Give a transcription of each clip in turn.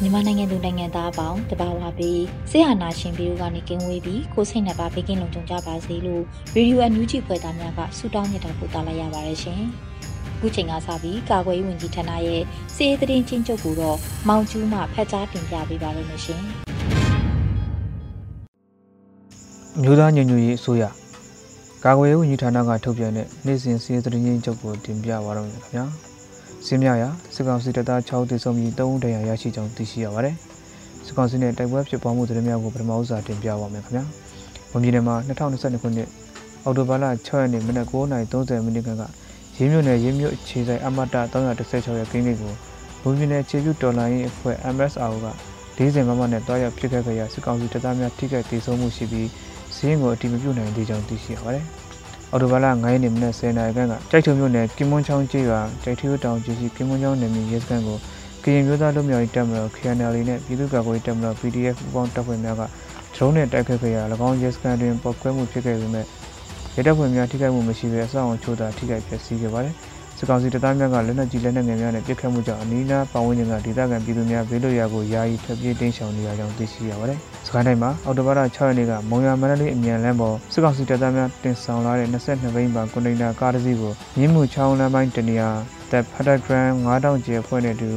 မြန်မာနိုင်ငံသူနိုင်ငံသားအပေါင်းတဘာဝပြီးဆရာနာရှင်ပြီးကနေကင်းဝေးပြီးကိုစိတ်နှစ်ပါးဘေးကင်းလုံခြုံကြပါစေလို့ရေဒီယိုအန်ယူဂျီဖွယ်သားများကဆုတောင်းမြတ်တာပို့သလာရပါတယ်ရှင်။အခုချိန်ကစပြီးကာကွယ်ရေးဝန်ကြီးဌာနရဲ့စီးရေးသတင်းချင်းချုပ်ကိုတော့မောင်ကျူးမှဖတ်ကြားတင်ပြပေးပါရမရှင်။မြို့သားညညရေးအစိုးရ ကာကွယ်ရေးဝန်ကြီးဌာနကထုတ်ပြန်တဲ့နေ့စဉ်စီးရေးသတင်းချင်းချုပ်ကိုတင်ပြပါတော့မယ်ခင်ဗျာ။စင်းမြရာစစ်ကောင်စီတပ်သား6တေဆုံးပြီး3ဦးတရားရရှိကြောင်းသိရှိရပါတယ်။စစ်ကောင်စီနဲ့တိုက်ပွဲဖြစ်ပွားမှုသတင်းများကိုပထမဦးစွာတင်ပြပါမယ်ခင်ဗျာ။ဝန်ကြီးနယ်မှာ2022ခုနှစ်အောက်တိုဘာလ6ရက်နေ့မနက်9:30မိနစ်ခန့်ကရင်းမြို့နယ်ရင်းမြို့အခြေဆိုင်အမတ316ရဲ့ကိန်းလေးကိုဝန်ကြီးနယ်ခြေပြုတော်လိုင်းရေးအဖွဲ့ MSRO က 40မမနဲ့တွားရောက်ဖြစ်ခဲ့ကြရာစစ်ကောင်စီတပ်သားများထိခိုက်ဒေဆုံးမှုရှိပြီးဈေးကိုအတိမပြုနိုင်သေးကြောင်းသိရှိရပါတယ်။အော်တိုဘာလ9ရက်နေ့မနက်10:00နာရီခန့်ကကြိုက်ထုံမြို့နယ်ကင်မွန်ချောင်းကျေးရွာကြိုက်ထီတောင်ကြီးရှိကင်မွန်ချောင်းနယ်မြေရဲစခန်းကိုကရင်မျိုးသားလူမျိုးရေးတပ်မတော် KNL နဲ့ပြည်သူ့ကာကွယ်ရေးတပ်မတော် PDF ပူးပေါင်းတပ်ဖွဲ့များကဒရုန်းနဲ့တိုက်ခတ်ခဲ့ရာ၎င်းရဲစခန်းတွင်ပောက်ကွဲမှုဖြစ်ခဲ့ပေမဲ့ရဲတပ်ဖွဲ့များထိခိုက်မှုမရှိဘဲအဆောက်အအုံချို့သာထိခိုက်ပျက်စီးခဲ့ပါတယ်။ စစ်ကောင်စီတပ်သားများကလက်နက်ကြီးလက်နက်ငယ်များနဲ့ပစ်ခတ်မှုကြောင့်အနီးနားပတ်ဝန်းကျင်ကဒေသခံပြည်သူများဘေးလွတ်ရာကိုယာယီထွက်ပြေးတိမ်းရှောင်နေရကြောင်းသိရှိရပါတယ်။စကိုင်းတိုင်းမှာအော်တိုဘား6ရက်နေ့ကမုံရမန္တလေးအမြန်လမ်းပေါ်စစ်ကောင်စီတပ်သားများတင်ဆောင်လာတဲ့22ဘိန်းပါကွန်တိန်နာကားတစ်စီးကိုမြင်းမှုချောင်းလမ်းပိုင်းတနေရာတပ်ဖတ်တဂရန်9000ကျဲဖွဲ့နေသူ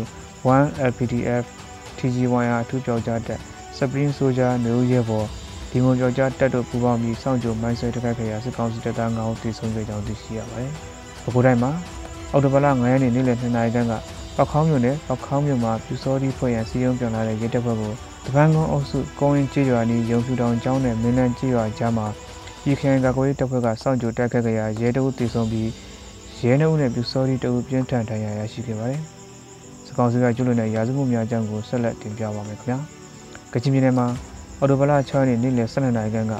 1LPDF TG1R အထူးကြောက်ကြားတပ် Supreme Soldier မျိုးရဲဘော်ဒီမုံကြောက်ကြားတပ်တို့ပူးပေါင်းပြီးစောင့်ကြိုမိုင်းဆွဲတိုက်ခိုက်ခဲ့ရာစစ်ကောင်စီတပ်သား9ဦးသေဆုံးခဲ့ကြောင်းသိရှိရပါတယ်။ပဲခူးတိုင်းမှာ အော်တိုဘလ9ရက်နေ့နေ့လယ်2နာရီခန့်ကပောက်ခေါင်းမြို့နယ်ပောက်ခေါင်းမြို့မှာပြူစောတိဖွဲ့ရန်စီယုံပြောင်းလာတဲ့ရဲတပ်ဖွဲ့ကိုတပန်းကုန်းအုပ်စုကုန်းရင်းကျေးရွာနီးရုံဖြူတောင်ကျောင်းနယ်မင်းလန်းကျေးရွာကြားမှာပြည်ခိုင်ကာကွယ်ရေးတပ်ဖွဲ့ကစောင့်ကြိုတိုက်ခတ်ကြရာရဲတအုပ်တည်ဆုံပြီးရဲနှုတ်နဲ့ပြူစောတိတအုပ်ပြင်းထန်ဒဏ်ရာရရှိခဲ့ပါတယ်။စကောင်စီကကျွလွန်တဲ့ရာဇဝတ်များအကြောင်းကိုဆက်လက်တင်ပြပါမယ်ခင်ဗျာ။ကချင်ပြည်နယ်မှာအော်တိုဘလ6ရက်နေ့နေ့လယ်12နာရီခန့်က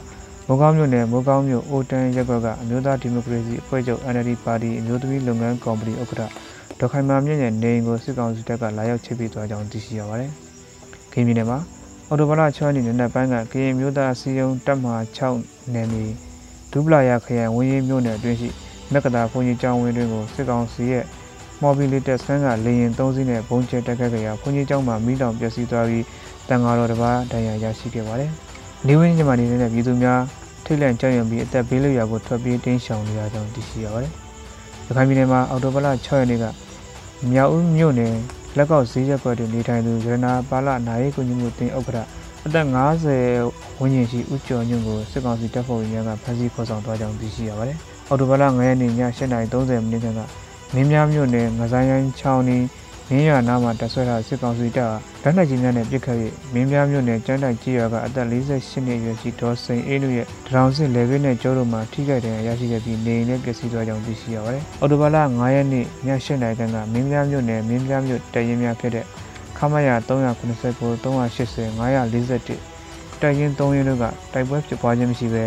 မိုးကောင်းမြို့နယ်မိုးကောင်းမြို့အိုတန်းရက်ကွက်ကအမျိုးသားဒီမိုကရေစီအဖွဲ့ချုပ် NLD ပါတီအမျိုးသမီးလုပ်ငန်းကော်မတီဥက္ကဋ္ဌဒေါက်ခိုင်မာမြင့်ရဲ့နေအိမ်ကိုစစ်ကောင်စီတပ်ကလာရောက်ချိတ်ပေးသွားကြောင်းသိရှိရပါတယ်။ခင်းပြည်နယ်မှာအော်တိုဘာလ6ရက်နေ့နက်ပိုင်းကကရင်မျိုးသားစီယုံတပ်မှ6နယ်မြေဒူပလာယာခရိုင်ဝင်းရီမြို့နယ်အတွင်းရှိမက်ကတာဘုံကြီးကျောင်းဝင်းတွင်ကိုစစ်ကောင်စီရဲ့မော်ဘီလီတက်စကန်ကလေရင်၃စီးနဲ့ဘုံကျဲတက်ခတ်ကြရာဘုံကြီးကျောင်းမှာမိလောင်ပျက်စီးသွားပြီးတန်ဃာတော်တစ်ပါးဒဏ်ရာရရှိခဲ့ပါတယ်။ နေဝင်းညမနေတဲ့ပြည်သူများထိတ်လန့်ကြောက်ရွံ့ပြီးအသက်ဘေးလွတ်ရာကိုထွက်ပြေးတင်းရှောင်နေရကြောင်းသိရှိရပါတယ်။ရခိုင်ပြည်နယ်မှာအော်တိုဘလ6ရက်နေ့ကမြောက်ဦးမြို့နယ်လက်ကောက်ဈေးရက်ကွက်တွင်နေထိုင်သူရတနာပါလနာရေးကုညီမှုတင်ဥက္ကဋ္ဌအသက်50ဝန်းကျင်ရှိဦးကျော်ညွန့်ကိုစစ်ကောင်စီတပ်ဖွဲ့ဝင်များကဖမ်းဆီးခေါ်ဆောင်သွားကြောင်းသိရှိရပါတယ်။အော်တိုဘလ9ရက်နေ့ည8:30မိနစ်ခန့်ကမင်းများမြို့နယ်ငဆိုင်ရိုင်းချောင်းနီး မင်းရွာနားမှာတပ်ဆွဲထားစစ်ကောင်စီတပ်လက်နက်ကြီးများနဲ့ပစ်ခတ်၍မင်းပြားမြို့နယ်ကျန်းတိုင်ကြီးရွာကအသက်48နှစ်အရွယ်ရှိဒေါ်စိန်အေးလူရဲ့တရောင်စစ်လေဘင်းနဲ့ကျောတို့မှာထိခိုက်ဒဏ်ရာရရှိခဲ့ပြီးနေအိမ်နဲ့ပျက်စီးသွားကြောင်းသိရှိရပါတယ်။အော်တိုဘာလ9ရက်နေ့ည8နာရီခန့်ကမင်းပြားမြို့နယ်မင်းပြားမြို့တရင်များဖြစ်တဲ့ခမရ389 380 541တိုက်ရင်3ရင်တို့ကတိုက်ပွဲဖြစ်ပွားခြင်းမရှိဘဲ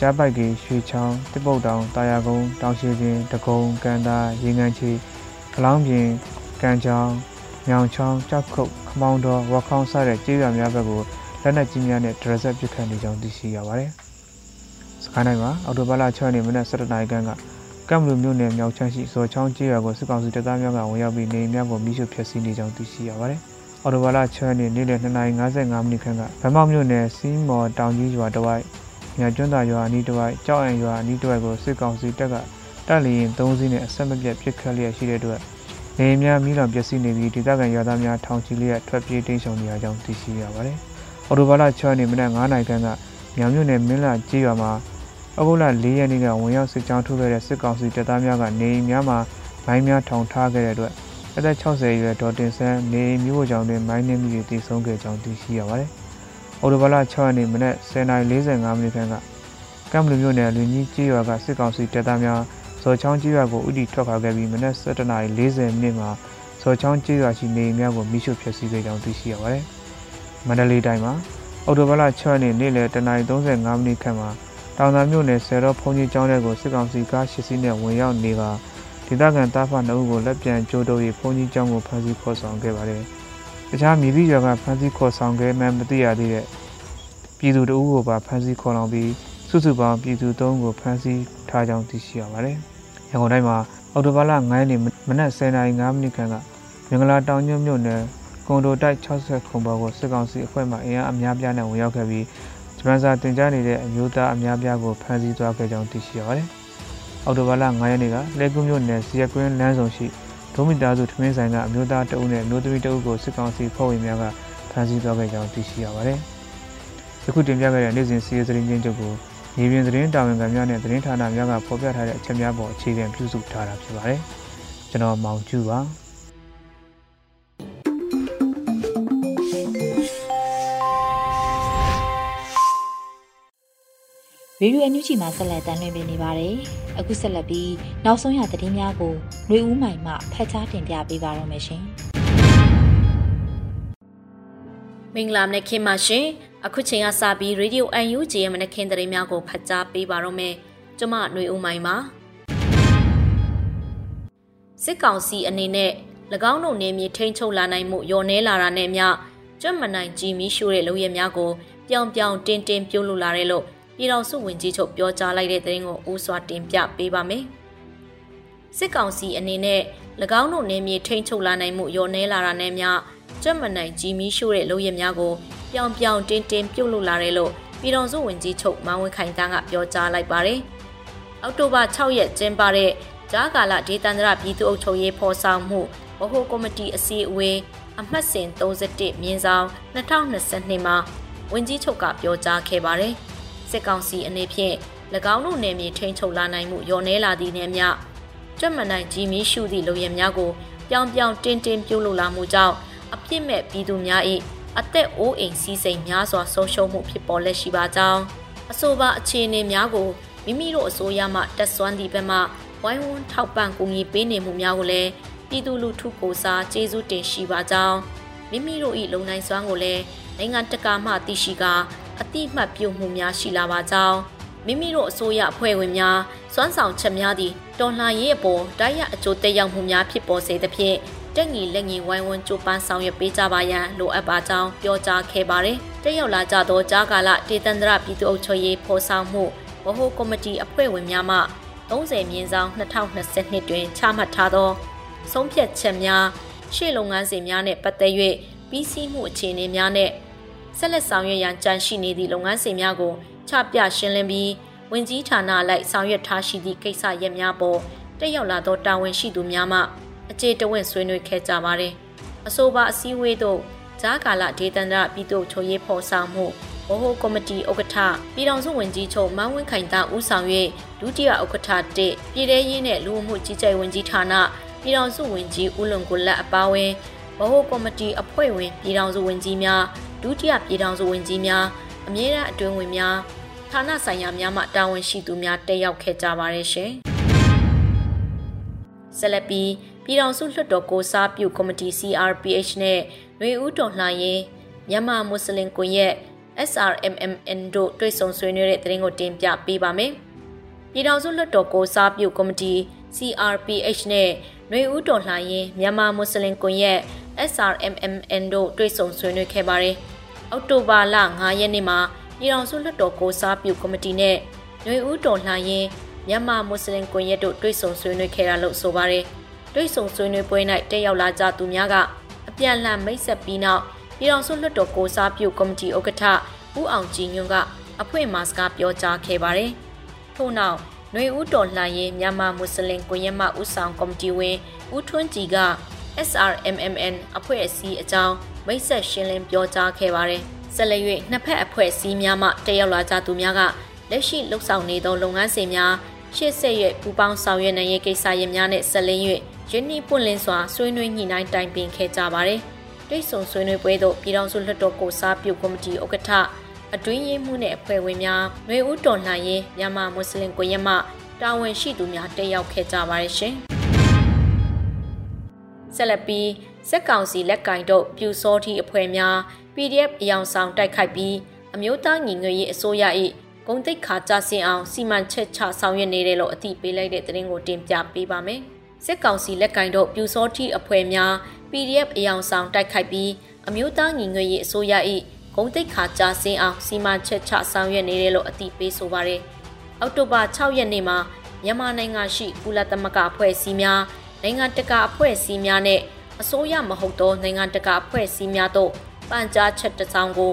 ကြားပိုက်ကြီးရွှေချောင်းတစ်ပုတ်တောင်တာယာကုန်းတောင်ရှိပင်တကုံကန်တာရေငန်းချီကလောင်းပြင် ကံချောင်းမြောင်ချောင်းကြောက်ခုတ်ခမောင်းတော်ဝက်ခေါင်းစတဲ့ကျေးရွာများဘက်ကိုလက်နက်ကြီးများနဲ့ဒရဇက်ပစ်ခတ်နေကြောင်းသိရှိရပါတယ်။စကိုင်းတိုင်းမှာအော်တိုဘာလ6ရက်နေ့မနက်7:00နာရီခန့်ကကမ်ဘလူမြို့နယ်မြောက်ချမ်းရှိဇော်ချောင်းကျေးရွာကိုစစ်ကောင်စီတပ်သားများကဝင်ရောက်ပြီးနေအိမ်များကိုမိရှုဖျက်ဆီးနေကြောင်းသိရှိရပါတယ်။အော်တိုဘာလ6ရက်နေ့နေ့လယ်2:55မိနစ်ခန့်ကဗမောက်မြို့နယ်စီးမော်တောင်ကြီးရွာတဝိုက်မြကျွန်းသာရွာအနီးတစ်ဝိုက်ကြောက်အံရွာအနီးတစ်ဝိုက်ကိုစစ်ကောင်စီတပ်ကတပ်လီရင်၃စီးနဲ့အဆက်မပြတ်ပစ်ခတ်လျက်ရှိတဲ့အတွက် နေအိမ်များမိလောင်ပျက်စီးနေပြီးဒေသခံရွာသားများထောင်ချီလျက်ထွက်ပြေးတိမ်းရှောင်နေရကြောင်းသိရှိရပါတယ်။အော်တိုဘာလ6ရက်နေ့မနက်9:00နာရီခန့်ကမြောင်မြို့နယ်မင်းလာကြေးရွာမှာအဂုလ4ရက်နေ့ကဝင်ရောက်စစ်ကြောင်းထုတ်ခဲ့တဲ့စစ်ကောင်စီတပ်သားများကနေအိမ်များမှာမိုင်းများထောင်ထားခဲ့တဲ့အတွက်အသက်60အရွယ်ဒေါ်တင်ဆန်းနေအိမ်မျိုးကြောင့်တွင်မိုင်းနှင်းမိတွေတည်ဆုံးခဲ့ကြောင်းသိရှိရပါတယ်။အော်တိုဘာလ6ရက်နေ့မနက်10:45မိနစ်ခန့်ကကမ်ဘလူမြို့နယ်လူကြီးကြေးရွာကစစ်ကောင်စီတပ်သားများ ဇော်ချောင်းကြေးရွာကိုဥတီထွက်ခွာခဲ့ပြီးမနက်7:40မိနစ်မှာဇော်ချောင်းကြေးရွာရှိနေအိမ်များကိုမိရှုဖျက်ဆီးခဲ့ကြောင်းသိရှိရပါတယ်။မန္တလေးတိုင်းမှာအော်တိုဘာလ6ရက်နေ့နေ့လယ်10:35မိနစ်ခန့်မှာတောင်သာမြို့နယ်ဆယ်တော်ဖုန်ကြီးကျောင်းထဲကိုစစ်ကောင်စီကားရှစ်စီးနဲ့ဝင်ရောက်နေကဒေသခံတားဖနှုတ်ကိုလက်ပြန်ကြိုးတုပ်၍ဖုန်ကြီးကျောင်းကိုဖမ်းဆီးခေါ်ဆောင်ခဲ့ပါတယ်။တခြားမြေပြီးရွာကဖမ်းဆီးခေါ်ဆောင်ခဲ့မှမသိရသေးတဲ့ပြည်သူတအုပ်ကိုပါဖမ်းဆီးခေါ်လောင်ပြီးစုစုပေါင်းပြည်သူ၃ကိုဖမ်းဆီးထားကြောင်းသိရှိရပါတယ်။ ရန်ကုန်တိုင်းမှာအော်တိုဘာလ9ရက်နေ့မနက်10:05မိနစ်ခန့်ကမင်္ဂလာတောင်ညွန့်မြို့နယ်ကွန်ဒိုတိုက်60ခုပေါ်ကိုစစ်ကောင်စီအဖွဲ့မှအင်အားအများပြားနဲ့ဝင်ရောက်ခဲ့ပြီးဂျပန်စာတင်ကြားနေတဲ့အမျိုးသားအများပြားကိုဖမ်းဆီးသွားခဲ့ကြောင်းသိရှိရပါတယ်။အော်တိုဘာလ9ရက်နေ့ကလဲကူးမြို့နယ်စီရကွင်းလမ်းဆောင်ရှိဒိုမီတာစုထမင်းဆိုင်ကအမျိုးသားတအုပ်နဲ့အမျိုးသမီးတအုပ်ကိုစစ်ကောင်စီဖွဲ့ဝင်များကဖမ်းဆီးသွားခဲ့ကြောင်းသိရှိရပါတယ်။ယခုတင်ပြခဲ့တဲ့နေ့စဉ်စီးရီးသတင်းချင်းချုပ်ကို မြေပြင်သတင်းတာဝန်ခံများနဲ့သတင်းဌာနများကဖော်ပြထားတဲ့အချက်များပေါ်အခြေခံပြုစုထားတာဖြစ်ပါတယ်။ကျွန်တော်မောင်ကျူပါ။ရေဒီယိုအန်ယူဂျီမှာဆက်လက်တင်ပြနေပါတယ်။အခုဆက်လက်ပြီးနောက်ဆုံးရသတင်းများကိုຫນွေဦးမိုင်မှဖတ်ကြားတင်ပြပေးပါရမရှင်။မင်္ဂလာမနက်ခင်းပါရှင်။ အခုချိန်ကစပြီး Radio UNG ရဲ့မနက်ခင်းသတင်းများကိုဖတ်ကြားပေးပါရမယ်။ကျွန်မຫນွေဦးမိုင်ပါ။စစ်ကောင်စီအနေနဲ့၎င်းတို့နေမြေထိန်းချုပ်လာနိုင်မှုရော်နေလာတာနဲ့မျှကျွတ်မနိုင်ကြီးမီးရှို့တဲ့လုံရများကိုပြောင်ပြောင်တင်းတင်းပြုတ်လုလာတဲ့လို့ပြည်တော်စုဝင်ကြီးချုပ်ပြောကြားလိုက်တဲ့သတင်းကိုဦးစွာတင်ပြပေးပါမယ်။စစ်ကောင်စီအနေနဲ့၎င်းတို့နေမြေထိန်းချုပ်လာနိုင်မှုရောနေလာတာနဲ့မျှကြက်မနိုင်ကြီးမီးရှို့တဲ့လုပ်ရများကို ပြောင်ပြောင်တင်းတင်းပြုတ်လုလာတယ်လို့ပြည်တော်စုဝင်ကြီးချုပ်မန်ဝင်းခိုင်တန်းကပြောကြားလိုက်ပါတယ်။အောက်တိုဘာ6ရက်ကျင်းပတဲ့ဂျားကာလဒေသန္တရပြည်သူ့အုပ်ချုပ်ရေးဖော်ဆောင်မှုဗဟိုကော်မတီအစည်းအဝေးအမှတ်စဉ်31မြင်းဆောင်2022မှာဝင်ကြီးချုပ်ကပြောကြားခဲ့ပါတယ်။စစ်ကောင်စီအနေဖြင့်၎င်းတို့နယ်မြေထိန်းချုပ်လာနိုင်မှုရောနေလာသည့်နှင့်မျှကြက်မနိုင်ကြီးမီးရှုသည့်လူရဲများကိုပြောင်ပြောင်တင်းတင်းပြုတ်လုလာမှုကြောင့်အပြစ်မဲ့ပြည်သူများ၏ အသက်အိုးအိမ်စီးစိမ်များစွာဆုံးရှုံးမှုဖြစ်ပေါ်လက်ရှိပါကြောင်းအဆိုပါအခြေအနေများကိုမိမိတို့အစိုးရမှတက်ဆွမ်းသည့်ဘက်မှဝိုင်းဝန်းထောက်ပံ့ကူညီပေးနေမှုများကိုလည်းပြည်သူလူထုကိုစားကျေးဇူးတင်ရှိပါကြောင်းမိမိတို့၏လုံနိုင်စွမ်းကိုလည်းနိုင်ငံတကာမှသိရှိကာအတိမတ်ပြုမှုများရှိလာပါကြောင်းမိမိတို့အစိုးရအဖွဲ့ဝင်များစွမ်းဆောင်ချက်များသည့်တော်လှန်ရေးအပေါ်တိုက်ရအကျိုးသက်ရောက်မှုများဖြစ်ပေါ်စေသဖြင့် တက်ငီလက်ငီဝိုင်းဝန်းကြိုးပမ်းဆောင်ရွက်ပေးကြပါရန်လိုအပ်ပါကြောင်းပြောကြားခဲ့ပါတယ်။တက်ရောက်လာကြသောကြားကာလဒေသန္တရပြည်သူ့အုပ်ချုပ်ရေးဖော်ဆောင်မှုဗဟိုကော်မတီအဖွဲ့ဝင်များမှ30မြင်းဆောင်2022တွင်ချမှတ်ထားသောဆုံးဖြတ်ချက်များရှေ့လုပ်ငန်းစဉ်များနှင့်ပတ်သက်၍ပြီးစီးမှုအခြေအနေများနှင့်ဆက်လက်ဆောင်ရွက်ရန်ကြံရှိနေသည့်လုပ်ငန်းစဉ်များကိုချပြရှင်းလင်းပြီးဝင်ကြီးဌာနလိုက်ဆောင်ရွက်ထားရှိသည့်ကိစ္စရပ်များပေါ်တက်ရောက်လာသောတာဝန်ရှိသူများမှ အခြေတဝင့်ဆွေးနွေးခဲ့ကြပါသည်။အဆိုပါအစည်းအဝေးသို့ဂျားကာလဒေသန္တရပြည်သူ့ချုပ်ရေးဖော်ဆောင်မှုဗဟိုကော်မတီဥက္ကဋ္ဌပြည်ထောင်စုဝန်ကြီးချုပ်မန်းဝင်းခိုင်တာဦးဆောင်၍ဒုတိယဥက္ကဋ္ဌတစ်ပြည်ထရေးနဲ့လူမှုကြီးကြပ်ဝန်ကြီးဌာနပြည်ထောင်စုဝန်ကြီးဦးလွန်ကိုလက်အပါအဝင်ဗဟိုကော်မတီအဖွဲ့ဝင်ပြည်ထောင်စုဝန်ကြီးများဒုတိယပြည်ထောင်စုဝန်ကြီးများအမြဲတမ်းအတွင်းဝင်များဌာနဆိုင်ရာများမှတာဝန်ရှိသူများတက်ရောက်ခဲ့ကြပါတယ်ရှင်။ဆက်လက်ပြီး ပြည်တော်စုလွှတ်တော်ကိုစားပြုကော်မတီ CRPH နဲ့ရွေဦးတော်လှန်ရေးမြန်မာမွတ်စလင်ကွန်ရက် SRMMN တို့တွေ့ဆုံဆွေးနွေးတဲ့သတင်းကိုတင်ပြပေးပါမယ်။ပြည်တော်စုလွှတ်တော်ကိုစားပြုကော်မတီ CRPH နဲ့ရွေဦးတော်လှန်ရေးမြန်မာမွတ်စလင်ကွန်ရက် SRMMN တို့တွေ့ဆုံဆွေးနွေးခဲ့ပါတယ်။အောက်တိုဘာလ9ရက်နေ့မှာပြည်တော်စုလွှတ်တော်ကိုစားပြုကော်မတီနဲ့ရွေဦးတော်လှန်ရေးမြန်မာမွတ်စလင်ကွန်ရက်တို့တွေ့ဆုံဆွေးနွေးခဲ့တာလို့ဆိုပါတယ်။ တွေ့ဆုံဆွေးနွေးပွဲ၌တက်ရောက်လာကြသူများကအပြန်လှန်မိတ်ဆက်ပြီးနောက်ပြည်ထောင်စုလွှတ်တော်ကိုစားပြုကော်မတီဥက္ကဋ္ဌဦးအောင်ကြည်ညွန့်ကအဖွင့်မှာစကားပြောကြားခဲ့ပါတယ်။ထို့နောက်ຫນွေဦးတော်လှန်ရေးမြန်မာမွတ်စလင်ကွန်ရက်မှဦးဆောင်ကော်မတီဝင်ဦးထွန်းကြည်က SRMMN အဖွဲ့အစည်းအကြောင်းမိတ်ဆက်ရှင်းလင်းပြောကြားခဲ့ပါတယ်။ဆက်လက်၍နှစ်ဖက်အဖွဲ့အစည်းများမှတက်ရောက်လာကြသူများကလက်ရှိလှုပ်ဆောင်နေသောလုပ်ငန်းစဉ်များရှေ့ဆက်၍ပူးပေါင်းဆောင်ရွက်နိုင်ရေးကိစ္စရပ်များနဲ့ဆက်လင်း၍ ယင်းနှပွင့်လင်းစွာဆွေးနွေးညှိနှိုင်းတိုင်ပင်ခဲ့ကြပါတယ်။တိတ်ဆုံဆွေးနွေးပွဲသို့ပြည်ထောင်စုလွှတ်တော်ကိုစားပြုကော်မတီဥက္ကဋ္ဌအတွင်းရေးမှုနဲ့အဖွဲ့ဝင်များຫນွေဦးတော်လှန်ရေးမြန်မာမွတ်စလင်ကွန်ရက်မှတာဝန်ရှိသူများတက်ရောက်ခဲ့ကြပါတယ်ရှင်။ဆက်လက်ပြီးစက်ကောင်စီလက်ကင်တို့ပြူစောတိအဖွဲ့များ PDF အယောင်ဆောင်တိုက်ခိုက်ပြီးအမျိုးသားညီညွတ်ရေးအစိုးရ၏ဂုံတိတ်ခါကြဆင်းအောင်စီမံချက်ချဆောင်ရွက်နေတယ်လို့အသိပေးလိုက်တဲ့သတင်းကိုတင်ပြပေးပါမယ်။ စစ်ကောင်စီလက်ကင်တို့ပြူစောတိအဖွဲ့များ PDF အယောင်ဆောင်တိုက်ခိုက်ပြီးအမျိုးသားညီညွတ်ရေးအစိုးရ၏ဂုံတိတ်ခါကြဆင်းအောင်စီမံချက်ချဆောင်ရွက်နေတယ်လို့အသိပေးဆိုပါရယ်။အောက်တိုဘာ6ရက်နေ့မှာမြန်မာနိုင်ငံရှိကုလသမဂ္ဂအဖွဲ့အစည်းများနိုင်ငံတကာအဖွဲ့အစည်းများနဲ့အစိုးရမဟုတ်သောနိုင်ငံတကာအဖွဲ့အစည်းများတို့ပန်ကြားချက်တစ်စောင်ကို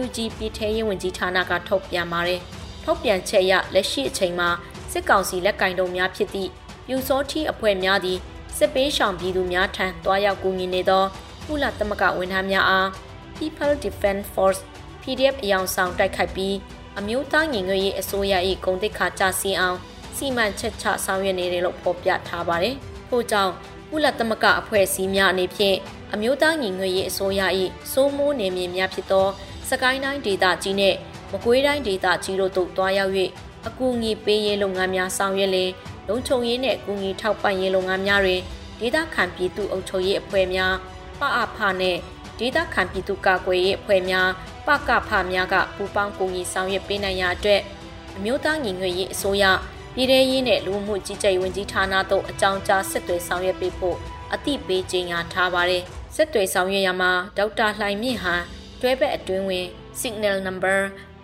UNG ပြည်ထရေးဝန်ကြီးဌာနကထုတ်ပြန်ပါတယ်။ထုတ်ပြန်ချက်အရလက်ရှိအချိန်မှာစစ်ကောင်စီလက်ကင်တုံများဖြစ်သည့် ပြူစောတိအဖွဲ့များသည်စစ်ပေးရှောင်ပြည်သူများထံတွားရောက်ကူညီနေသောကုလသမဂ္ဂဝန်ထမ်းများအား People Defense Force PDF အယောင်ဆောင်တိုက်ခိုက်ပြီးအမျိုးသားညီညွတ်ရေးအစိုးရ၏ဂုဏ်သိက္ခာကျဆင်းအောင်စီမံချက်ချဆောင်ရွက်နေတယ်လို့ဖော်ပြထားပါတယ်။ထို့ကြောင့်ကုလသမဂ္ဂအဖွဲ့အစည်းများအနေဖြင့်အမျိုးသားညီညွတ်ရေးအစိုးရ၏စိုးမိုးနေမြေများဖြစ်သောစကိုင်းတိုင်းဒေသကြီးနဲ့မကွေးတိုင်းဒေသကြီးတို့သို့တွားရောက်၍အကူအညီပေးရေးလုပ်ငန်းများဆောင်ရွက်လင် လုံခြုံရေးနဲ့အကူအညီထောက်ပံ့ရေးလုပ်ငန်းများတွင်ဒေသခံပြည်သူ့အုပ်ချုပ်ရေးအဖွဲ့များပအဖနဲ့ဒေသခံပြည်သူ့ကာကွယ်ရေးအဖွဲ့များပကဖများကပူးပေါင်းကူညီဆောင်ရွက်ပေးနိုင်ရအတွက်အမျိုးသားညီညွတ်ရေးအစိုးရပြည်ထရေးနဲ့လူမှုကြီးကြပ်ဝင်ကြီးဌာနတို့အကြောင်းကြားဆက်သွယ်ဆောင်ရွက်ပေးဖို့အသိပေးကြေညာထားပါတယ်။ဆက်သွယ်ဆောင်ရွက်ရမှာဒေါက်တာလှိုင်မြင့်ဟာတွဲဘက်အတွင်းဝင် signal number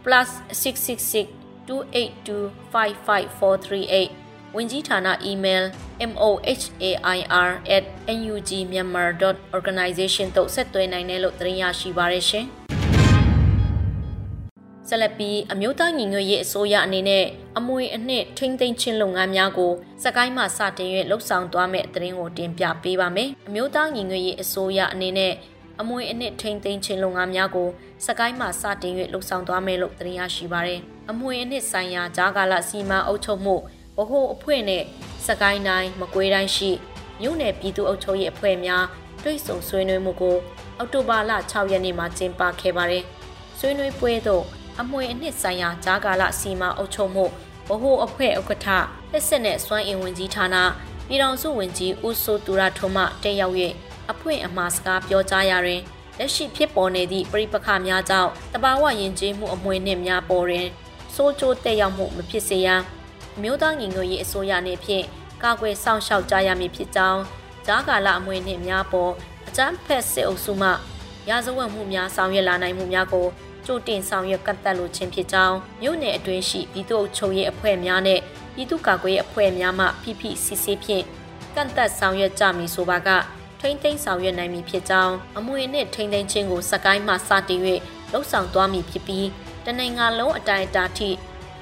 +666 2825538 ဝင်ကြီးဌာန email mohair@nugmyanmar.organization တို့ဆက်သွယ်နိုင်တယ်လို့သတင်းရရှိပါရရှင်။ဆက်လက်ပြီးအမျိုးသားညီညွတ်ရေးအစိုးရအနေနဲ့အမွေအနှစ်ထိမ့်သိမ်းခြင်းလုပ်ငန်းများကိုစကိုင်းမှစတင်၍လှုပ်ဆောင်သွားမယ့်သတင်းကိုတင်ပြပေးပါမယ်။အမျိုးသားညီညွတ်ရေးအစိုးရအနေနဲ့အမွေအနှစ်ထိမ့်သိမ်းခြင်းလုပ်ငန်းများကိုစကိုင်းမှစတင်၍လှုပ်ဆောင်သွားမယ်လို့သတင်းရရှိပါရယ်။အမွေအနှစ်ဆိုင်ရာဂျာကာလစီမံအုပ်ချုပ်မှု ဗဟိုအဖွဲ့နဲ့စကိုင်းတိုင်းမကွေးတိုင်းရှိမြို့နယ်ပြည်သူ့အုပ်ချုပ်ရေးအဖွဲ့များတွိတ်ဆုံဆွေးနွေးမှုကိုအောက်တိုဘာလ6ရက်နေ့မှာကျင်းပခဲ့ပါတယ်။ဆွေးနွေးပွဲသို့အမွေအနှစ်ဆိုင်ရာဂျာကာလစီမံအုပ်ချုပ်မှုဗဟိုအဖွဲ့ဥက္ကဋ္ဌလက်စစ်နဲ့စွမ်းအင်ဝင်ကြီးဌာနပြည်ထောင်စုဝန်ကြီးဦးစိုးသူရထွန်းမှတက်ရောက်၍အဖွင့်အမှားစကားပြောကြားရာတွင်လက်ရှိဖြစ်ပေါ်နေသည့်ပြိပခများကြောင့်တဘာဝယဉ်ကျေးမှုအမွေနှင့်များပေါ်တွင်စိုးကျိုးတက်ရောက်မှုမဖြစ်စေရန် အမျိုးသားညီညွတ်ရေးအစိုးရနှင့်ဖြင့်ကာကွယ်စောင့်ရှောက်ကြရမည်ဖြစ်ကြောင်းဂျာကာလအမွေနှင့်များပေါ်အကြမ်းဖက်စစ်အုပ်စုမှရာဇဝတ်မှုများဆောင်ရွက်လာနိုင်မှုများကိုကြိုတင်ဆောင်ရွက်ကန့်သက်လိုခြင်းဖြစ်ကြောင်းမြို့နယ်အတွင်းရှိပြည်သူ့ချုပ်ရေးအဖွဲ့များနဲ့ပြည်သူ့ကာကွယ်ရေးအဖွဲ့များမှဖိဖိစစ်စစ်ဖြင့်ကန့်သက်ဆောင်ရွက်ကြမည်ဆိုပါကထိမ့်သိမ်းဆောင်ရွက်နိုင်မည်ဖြစ်ကြောင်းအမွေနဲ့ထိမ့်သိမ်းခြင်းကိုစကိုင်းမှစတင်၍လှုပ်ဆောင်သွားမည်ဖြစ်ပြီးတနင်္ဂနွေလုံးအတိုင်းအတာထိ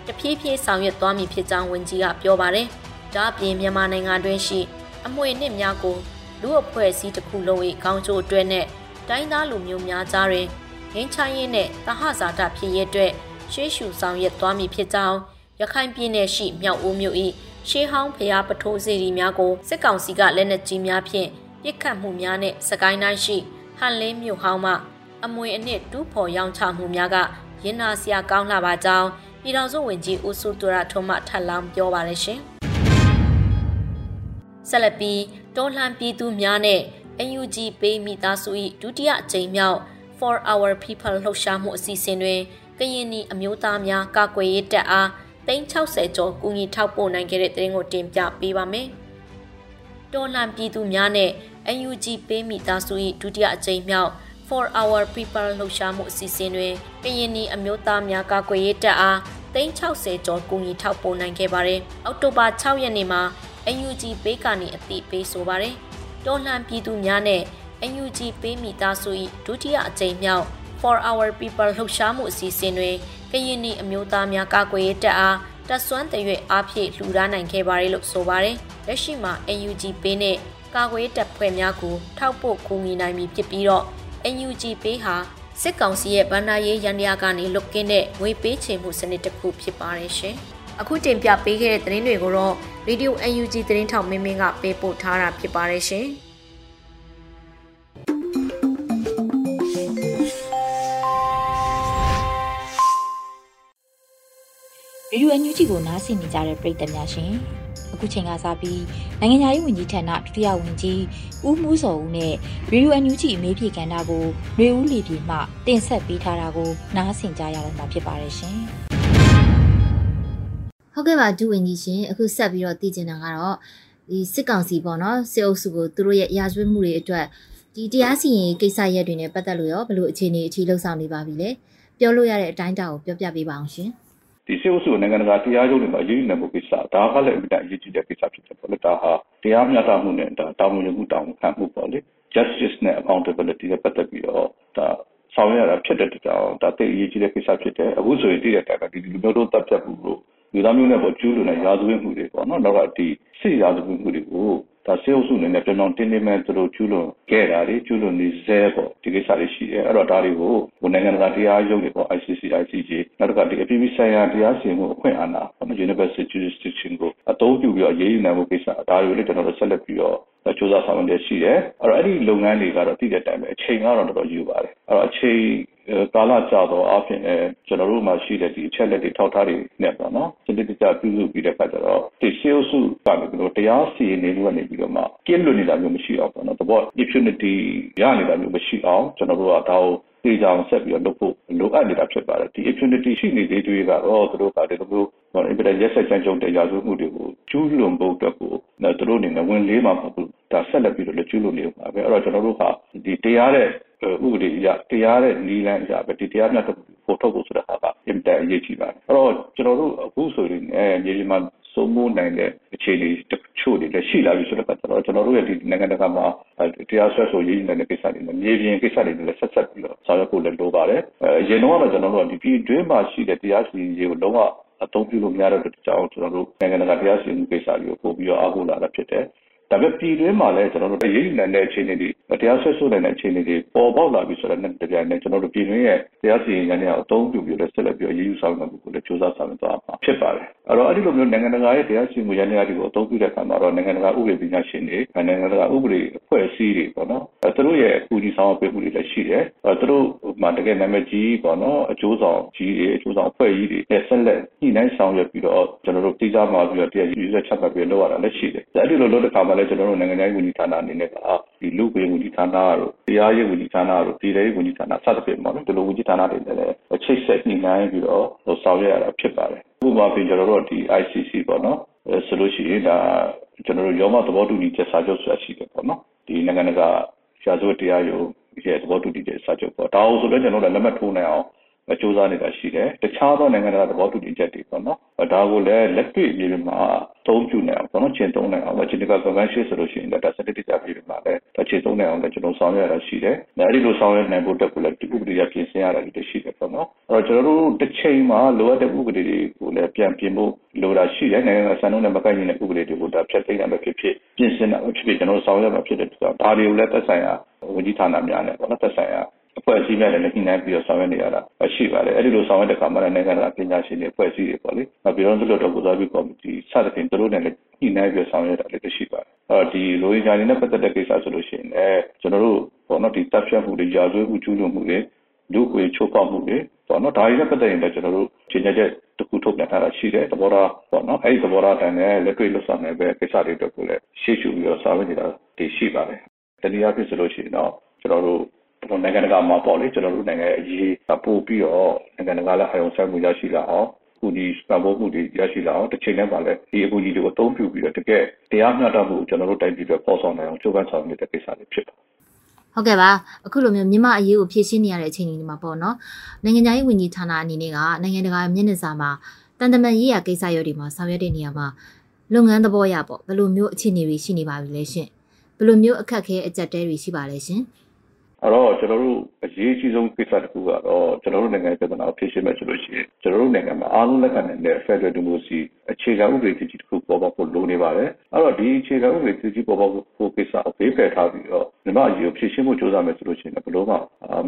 တဖြည်းဖြည်းဆောင်ရွက်သွားမည်ဖြစ်ကြောင်းဝန်ကြီးကပြောပါတယ်။ဒါ့အပြင်မြန်မာနိုင်ငံတွင်းရှိ အမွေနှစ်များကိုလူအဖွဲ့အစည်းတစ်ခုလုံး၏ခေါင်းကျိုးအတွက်နဲ့တိုင်းသားလူမျိုးများကြားတွင်ငင်းချိုင်းရေးနဲ့တဟဇာတာဖြစ်ရဲ့အတွက်ရှေးရှုဆောင်ရွက်သွားမည်ဖြစ်ကြောင်းရခိုင်ပြည်နယ်ရှိမြောက်ဦးမြို့၏ရှေးဟောင်းဖျားပထိုးစီရီများကိုစစ်ကောင်စီကလက်နက်ကြီးများဖြင့်ပစ်ခတ်မှုများနဲ့စကိုင်းတိုင်းရှိဟန်လင်းမြို့ဟောင်းမှအမွေအနှစ်တူးဖော်ရောင်းချမှုများကရင်နာစရာကောင်းလာပါကြောင်း ပြည်တော်စုဝင်ကြီးဦးစုသူရထုံးမှထပ်လောင်းပြောပါရရှင်ဆက်လက်ပြီးတော်လှန်ပြည်သူများနဲ့ UNG ပေးမိသားစု၏ဒုတိယအကြိမ်မြောက် for our people လှုပ်ရှားမှုအစီအစဉ်တွင်ကရင်နီအမျိုးသားများကာကွယ်ရေးတပ်အား360ကျော်ကူညီထောက်ပို့နိုင်ခဲ့တဲ့တဲ့ရင်ကိုတင်ပြပေးပါမယ်။တော်လှန်ပြည်သူများနဲ့ UNG ပေးမိသားစု၏ဒုတိယအကြိမ်မြောက် for our people လှုပ်ရှားမှုအစီအစဉ်တွင်ကရင်နီအမျိုးသားများကာကွယ်ရေးတပ်အား360ကျော်ကူညီထောက်ပို့နိုင်ခဲ့ပါတယ်။အောက်တိုဘာ6ရက်နေ့မှာ UNG ပေးကနေအသိပေးဆိုပါတယ်။တော်လှန်ပြည်သူများနဲ့ NUG ပေးမိသားစု၏ဒုတိယအကြိမ်မြောက် For Our People လှုပ်ရှားမှုအစီအစဉ်တွင်ကရင်နီအမျိုးသားများကာကွယ်ရေးတပ်အားတတက်ဆွမ်းတရွေ့အားဖြည့်လှူဒါန်းနိုင်ခဲ့ပါတယ်လို့ဆိုပါတယ်။လက်ရှိမှာ NUG ပေးနဲ့ကာကွယ်တပ်ဖွဲ့များကိုထောက်ပို့ကူညီနိုင်ပြီဖြစ်ပြီးတော့ NUG ပေးဟာစစ်ကောင်စီရဲ့ဗန္ဒာရေးရန်ရာကနေလွတ်ကင်းတဲ့ငွေပေးချေမှုစနစ်တစ်ခုဖြစ်ပါတယ်ရှင်။အခုတင်ပြပေးခဲ့တဲ့သတင်းတွေကိုတော့ Radio UNG သတင်းထောက်မင်းမင်းကပေးပို့ထားတာဖြစ်ပါတယ်ရှင်။ရေဒီယိုအန်ယူဂျီကိုနားဆင်နေကြတဲ့ပရိသတ်များရှင် အခုချိန်ကစပြီးနိုင်ငံခြားရေးဝန်ကြီးဌာနဒုတိယဝန်ကြီးဦးမှုစောဦးနဲ့ရေဒီယိုအန်ယူဂျီအမေးဖြေကဏ္ဍကိုຫນွေဦးလီပြေမှတင်ဆက်ပေးထားတာကိုနားဆင်ကြရတော့မှာဖြစ်ပါတယ်ရှင်ဟုတ်ကဲ့ပါဒုဝန်ကြီးရှင်အခုဆက်ပြီးတော့သိချင်တာကတော့ဒီစစ်ကောင်စီပေါ့နော်စစ်အုပ်စုကိုသူတို့ရဲ့ရာဇဝတ်မှုတွေအတွက်ဒီတရားစီရင်ကိစ္စရက်တွေနဲ့ပတ်သက်လို့ရောဘယ်လိုအခြေအနေအထိလှုပ်ဆောင်နေပါပြီလဲပြောလို့ရတဲ့အတိုင်းအတာကိုပြောပြပေးပါအောင်ရှင် ဒီစေအုပ်စုနိုင်ငံတကာတရားရုံးတွေမှာအရေးယူနိုင်မှုကိစ္စဒါကလည်းအမြဲတမ်းအရေးကြီးတဲ့ကိစ္စဖြစ်တယ်ပေါ့လေဒါဟာတရားမျှတမှုနဲ့ဒါတာဝန်ယူမှုတာဝန်ခံမှုပေါ့လေ justice နဲ့ accountability နဲ့ပတ်သက်ပြီးတော့ဒါဆောင်ရွက်ရတာဖြစ်တဲ့တောင်ဒါတိတ်အရေးကြီးတဲ့ကိစ္စဖြစ်တယ်အခုဆိုရင်တည်တဲ့အတိုင်းပဲဒီလူမျိုးတို့တပ်ဖြတ်မှုလို့လူသားမျိုးနဲ့ပေါ်ကျူးလွန်တဲ့ရာဇဝတ်မှုတွေပေါ့နော်နောက်ကဒီစစ်ရာဇဝတ်မှုတွေကို ဒါစေအုပ်စုအနေနဲ့ပြောင်းပြောင်းတင်းတင်းမဲ့သူတို့ကျူးလွန်ခဲ့တာတွေကျူးလွန်နေစဲပေါ့ဒီကိစ္စတွေရှိတယ်အဲ့တော့ဒါတွေကိုဟိုနိုင်ငံတကာတရားရုံးတွေပေါ့ ICC ICJ နောက်တစ်ခါဒီအပြည်ပြည်ဆိုင်ရာတရားစီရင်မှုအခွင့်အာဏာပေါ့ Universal Jurisdiction ကိုအသုံးပြုပြီးတော့ရေးယူနိုင်မှုကိစ္စဒါတွေကိုလည်းကျွန်တော်တို့ဆက်လက်ပြီးတော့စ조사ဆောင်ရွက်ရှိတယ်အဲ့တော့အဲ့ဒီလုပ်ငန်းတွေကတော့တည်တဲ့အတိုင်းပဲအချိန်ကတော့တော်တော်ယူပါတယ်အဲ့တော့အချိန် ကာလကြာတော့အပြင်အဲကျွန်တော်တို့မှာရှိတဲ့ဒီအချက်လက်တွေထောက်ထားတွေနဲ့ပေါ့နော်စနစ်တကျပြုစုပြီးတဲ့အခါကျတော့ဒီ sales ကနေပြီးတော့တရားစီရင်နေလို့ကနေပြီးတော့မှကင်းလွတ်နေတာမျိုးမရှိအောင်ပေါ့နော်တဘော impunity ရနေတာမျိုးမရှိအောင်ကျွန်တော်တို့ကဒါကိုဒီကြောင်ဆက်ပြီးတော့လုပ်ဖို့လိုအပ်နေတာဖြစ်ပါတယ်ဒီ impunity ရှိနေသေးတွေကတော့သူတို့ကဒီလိုမျိုးဟော impedance ရက်ဆက်ချမ်းကြုံတဲ့ရာဇဝတ်မှုတွေကိုကျူးလွန်ဖို့အတွက်ကိုသူတို့အနေနဲ့ဝင်လေးမှာမဟုတ်ဘူးဒါဆက်လက်ပြီးတော့ကျူးလွန်နေမှာပဲအဲ့တော့ကျွန်တော်တို့ကဒီတရားတဲ့ ဥပဒေအရတရားတဲ့နီလန်းအရပဲဒီတရားမျှတဖို့ထုတ်ဖို့ဆိုတဲ့ဟာကအင်တာအရေးကြီးပါတယ်အဲ့တော့ကျွန်တော်တို့အခုဆိုရင်မြေပြင်မှာစိုးမိုးနိုင်တဲ့အခြေအနေတချို့တွေလည်းရှိလာပြီဆိုတော့ကျွန်တော်ကျွန်တော်တို့ရဲ့ဒီနိုင်ငံတကာမှာတရားစွဲဆိုရေးနေတဲ့ကိစ္စတွေနဲ့မြေပြင်ကိစ္စတွေလည်းဆက်ဆက်ပြီးတော့ဆောင်ရွက်ဖို့လည်းလိုပါတယ်အဲအရင်တော့ကျွန်တော်တို့ကဒီပြည်တွင်းမှာရှိတဲ့တရားစီရင်ရေးကိုလုံးဝအသုံးပြုလို့မရတဲ့အတွက်ကြောင့်ကျွန်တော်တို့နိုင်ငံတကာတရားစီရင်မှုကိစ္စတွေကိုပို့ပြီးတော့အားကိုးလာတာဖြစ်တယ် ဒါပေမဲ့ပြည်တွင်းမှာလည်းကျွန်တော်တို့ရေးယူနိုင်တဲ့အခြေအနေတွေတရားဆွဲဆိုနိုင်တဲ့အခြေအနေတွေပေါ်ပေါက်လာပြီဆိုတော့လည်းတပြိုင်နက်ကျွန်တော်တို့ပြည်တွင်းရဲ့တရားစီရင်ရေးနဲ့အသုံးပြုပြီးတော့ဆက်လက်ပြီးရေးယူဆောင်ရွက်မှုကိုလည်းစ조사ဆောင်ရွက်သွားမှာဖြစ်ပါတယ်အဲ့တော့အဲ့ဒီလိုမျိုးနိုင်ငံတကာရဲ့တရားစီရင်မှုရန်ရာတွေကိုအသုံးပြုတဲ့အခါမှာတော့နိုင်ငံတကာဥပဒေပညာရှင်တွေနိုင်ငံတကာဥပဒေအဖွဲ့အစည်းတွေပေါ့နော်သူတို့ရဲ့အကူအညီဆောင်ပေးမှုတွေလည်းရှိတယ်အဲ့သူတို့မှတကယ်နာမည်ကြီးပေါ့နော်အကျိုးဆောင်ကြီးတွေအကျိုးဆောင်အဖွဲ့ကြီးတွေနဲ့ဆက်လက်ညှိနှိုင်းဆောင်ရွက်ပြီးတော့ကျွန်တော်တို့တိကျမှပြီးတော့တရားယူဆက်ချက်မှတ်ပြီးလုပ်ရတာလည်းရှိတယ်အဲ့ဒီလိုလုပ်တဲ့အခါမှာလည်းကျွန်တော်တို့နိုင်ငံခြားရေးဝန်ကြီးဌာနအနေနဲ့ကဒီလူ့ quyền ဝန်ကြီးဌာနတို့တရားရေးဝန်ကြီးဌာနတို့ပြည်ထောင်ဝန်ကြီးဌာနစသဖြင့်ပေါ့နော်ဒီလိုဝန်ကြီးဌာနတွေနဲ့လည်းချိတ်ဆက်ညှိနှိုင်းပြီးတော့ဆောင်ရွက်ရတာဖြစ်ပါတယ်ဥပမာပြင်ကျွန်တော်တို့ဒီ ICC ပေါ့နော်ဆိုလို့ရှိရင်ဒါကျွန်တော်တို့ရောမသဘောတူညီချက်စာချုပ်ဆိုတာရှိတယ်ပေါ့နော်ဒီနိုင်ငံတကာရှားစွဲတရားရုံးရဲ့သဘောတူညီချက်စာချုပ်ပေါ့ဒါအောင်ဆိုတော့ကျွန်တော်တို့လက်မှတ်ထိုးနိုင်အောင် စ조사နေတာရှိတယ်တခြားသောနိုင်ငံတကာသဘောတူညီချက်တွေပေါ့နော်ဒါကိုလည်းလက်တွေ့အပြင်မှာသုံးပြုနိုင်အောင်ပေါ့နော်ကျင့်သုံးနိုင်အောင်ဂျနီဗာကွန်ဗင်းရှင်းဆိုလို့ရှိရင်ဒါစနစ်တကျပြည်မှာလည်းကျင့်သုံးနိုင်အောင်လည်းကျွန်တော်ဆောင်ရွက်ရတာရှိတယ်အဲဒီလိုဆောင်ရွက်နိုင်ဖို့တက်ကိုလည်းဒီဥပဒေရပြင်ဆင်ရတာတွေရှိတယ်ပေါ့နော်အဲတော့ကျွန်တော်တို့တစ်ချိန်မှာလိုအပ်တဲ့ဥပဒေတွေကိုလည်းပြန်ပြင်ဖို့လိုတာရှိတယ်နိုင်ငံစံနှုန်းနဲ့မကိုက်ညီတဲ့ဥပဒေတွေကိုဒါဖျက်သိမ်းရမှာဖြစ်ဖြစ်ပြင်ဆင်တာဖြစ်ဖြစ်ကျွန်တော်ဆောင်ရွက်မှာဖြစ်တဲ့အတွက်ဒါတွေကိုလည်းသက်ဆိုင်ရာဝန်ကြီးဌာနများနဲ့ပေါ့နော်သက်ဆိုင်ရာ အဖွဲ့အစည်းများလည်းညှိနှိုင်းပြီးတော့ဆောင်ရွက်နေရတာရှိပါတယ်အဲ့ဒီလိုဆောင်ရွက်တဲ့အခါမှာလည်းနိုင်ငံတကာပညာရှင်တွေအဖွဲ့အစည်းတွေပေါ့လေနောက်ပြီးတော့သူတို့တော့ကိုစားပြုကော်မတီစသဖြင့်သူတို့နဲ့လည်းညှိနှိုင်းပြီးဆောင်ရွက်တာလည်းရှိပါတယ်အဲ့ဒီလိုရင်းညာနေနဲ့ပတ်သက်တဲ့ကိစ္စဆိုလို့ရှိရင်လည်းကျွန်တော်တို့ပေါ့နော်ဒီတပ်ဖြတ်မှုတွေရာဇဝတ်မှုကျူးလွန်မှုတွေလူ့အခွင့်ချိုးဖောက်မှုတွေပေါ့နော်ဒါတွေနဲ့ပတ်သက်ရင်လည်းကျွန်တော်တို့ခြေညက်ချက်တစ်ခုထုတ်ပြန်ထားတာရှိတယ်သဘောထားပေါ့နော်အဲ့ဒီသဘောထားတိုင်းလည်းလက်တွေ့လွတ်ဆောင်နေပဲကိစ္စတွေတော့ကိုလည်းရှေ့ရှုပြီးတော့ဆောင်ရွက်နေတာတွေရှိပါတယ်တနည်းအားဖြင့်ဆိုလို့ရှိရင်တော့ကျွန်တော်တို့ ကျွန်တော်နိုင်ငံတကာမှာပေါ့လေကျွန်တော်တို့နိုင်ငံရဲ့အရေးပို့ပြီးတော့နိုင်ငံတကာလည်းအယုံဆက်မှုရရှိလာအောင်ကူညီစံပိုးမှုတွေရရှိလာအောင်တစ်ချိန်တည်းမှာလည်းဒီအကူအညီတွေကိုအသုံးပြုပြီးတော့တကယ်တရားမျှတမှုကိုကျွန်တော်တို့တိုက်ပြီးတော့ပေါ်ဆောင်နိုင်အောင်ကြိုးပမ်းဆောင်နေတဲ့ကိစ္စတွေဖြစ်ပါတယ်ဟုတ်ကဲ့ပါအခုလိုမျိုးမြန်မာအရေးကိုဖြည့်ရှင်းနေရတဲ့အချိန်တွေမှာပေါ့နော်နိုင်ငံခြားရေးဝန်ကြီးဌာနအနေနဲ့ကနိုင်ငံတကာမျက်နှာစာမှာတန်တမန်ရေးရာကိစ္စရပ်တွေမှာဆောင်ရွက်တဲ့နေရာမှာလုပ်ငန်းသဘောရပေါ့ဘယ်လိုမျိုးအခြေအနေတွေရှိနေပါပြီလဲရှင်ဘယ်လိုမျိုးအခက်အခဲအကြက်တဲတွေရှိပါလဲရှင် အဲ့တော့ကျွန်တော်တို့အရေးကြီးဆုံးကိစ္စတစ်ခုကတော့ကျွန်တော်တို့နိုင်ငံပြဿနာကိုဖြေရှင်းမယ်ဆိုလို့ရှိရင်ကျွန်တော်တို့နိုင်ငံမှာအားလုံးလက်ခံနိုင်တဲ့ Federal Democracy အခြေခံဥပဒေကြီးတစ်ခုပေါ်ပေါက်ဖို့လိုနေပါတယ်အဲ့တော့ဒီအခြေခံဥပဒေကြီးပေါ်ပေါက်ဖို့ကိစ္စအသေးဖယ်ထားပြီးတော့မြန်မာအရေးကိုဖြေရှင်းဖို့ကြိုးစားမယ်ဆိုလို့ရှိရင်ဘယ်လိုမှ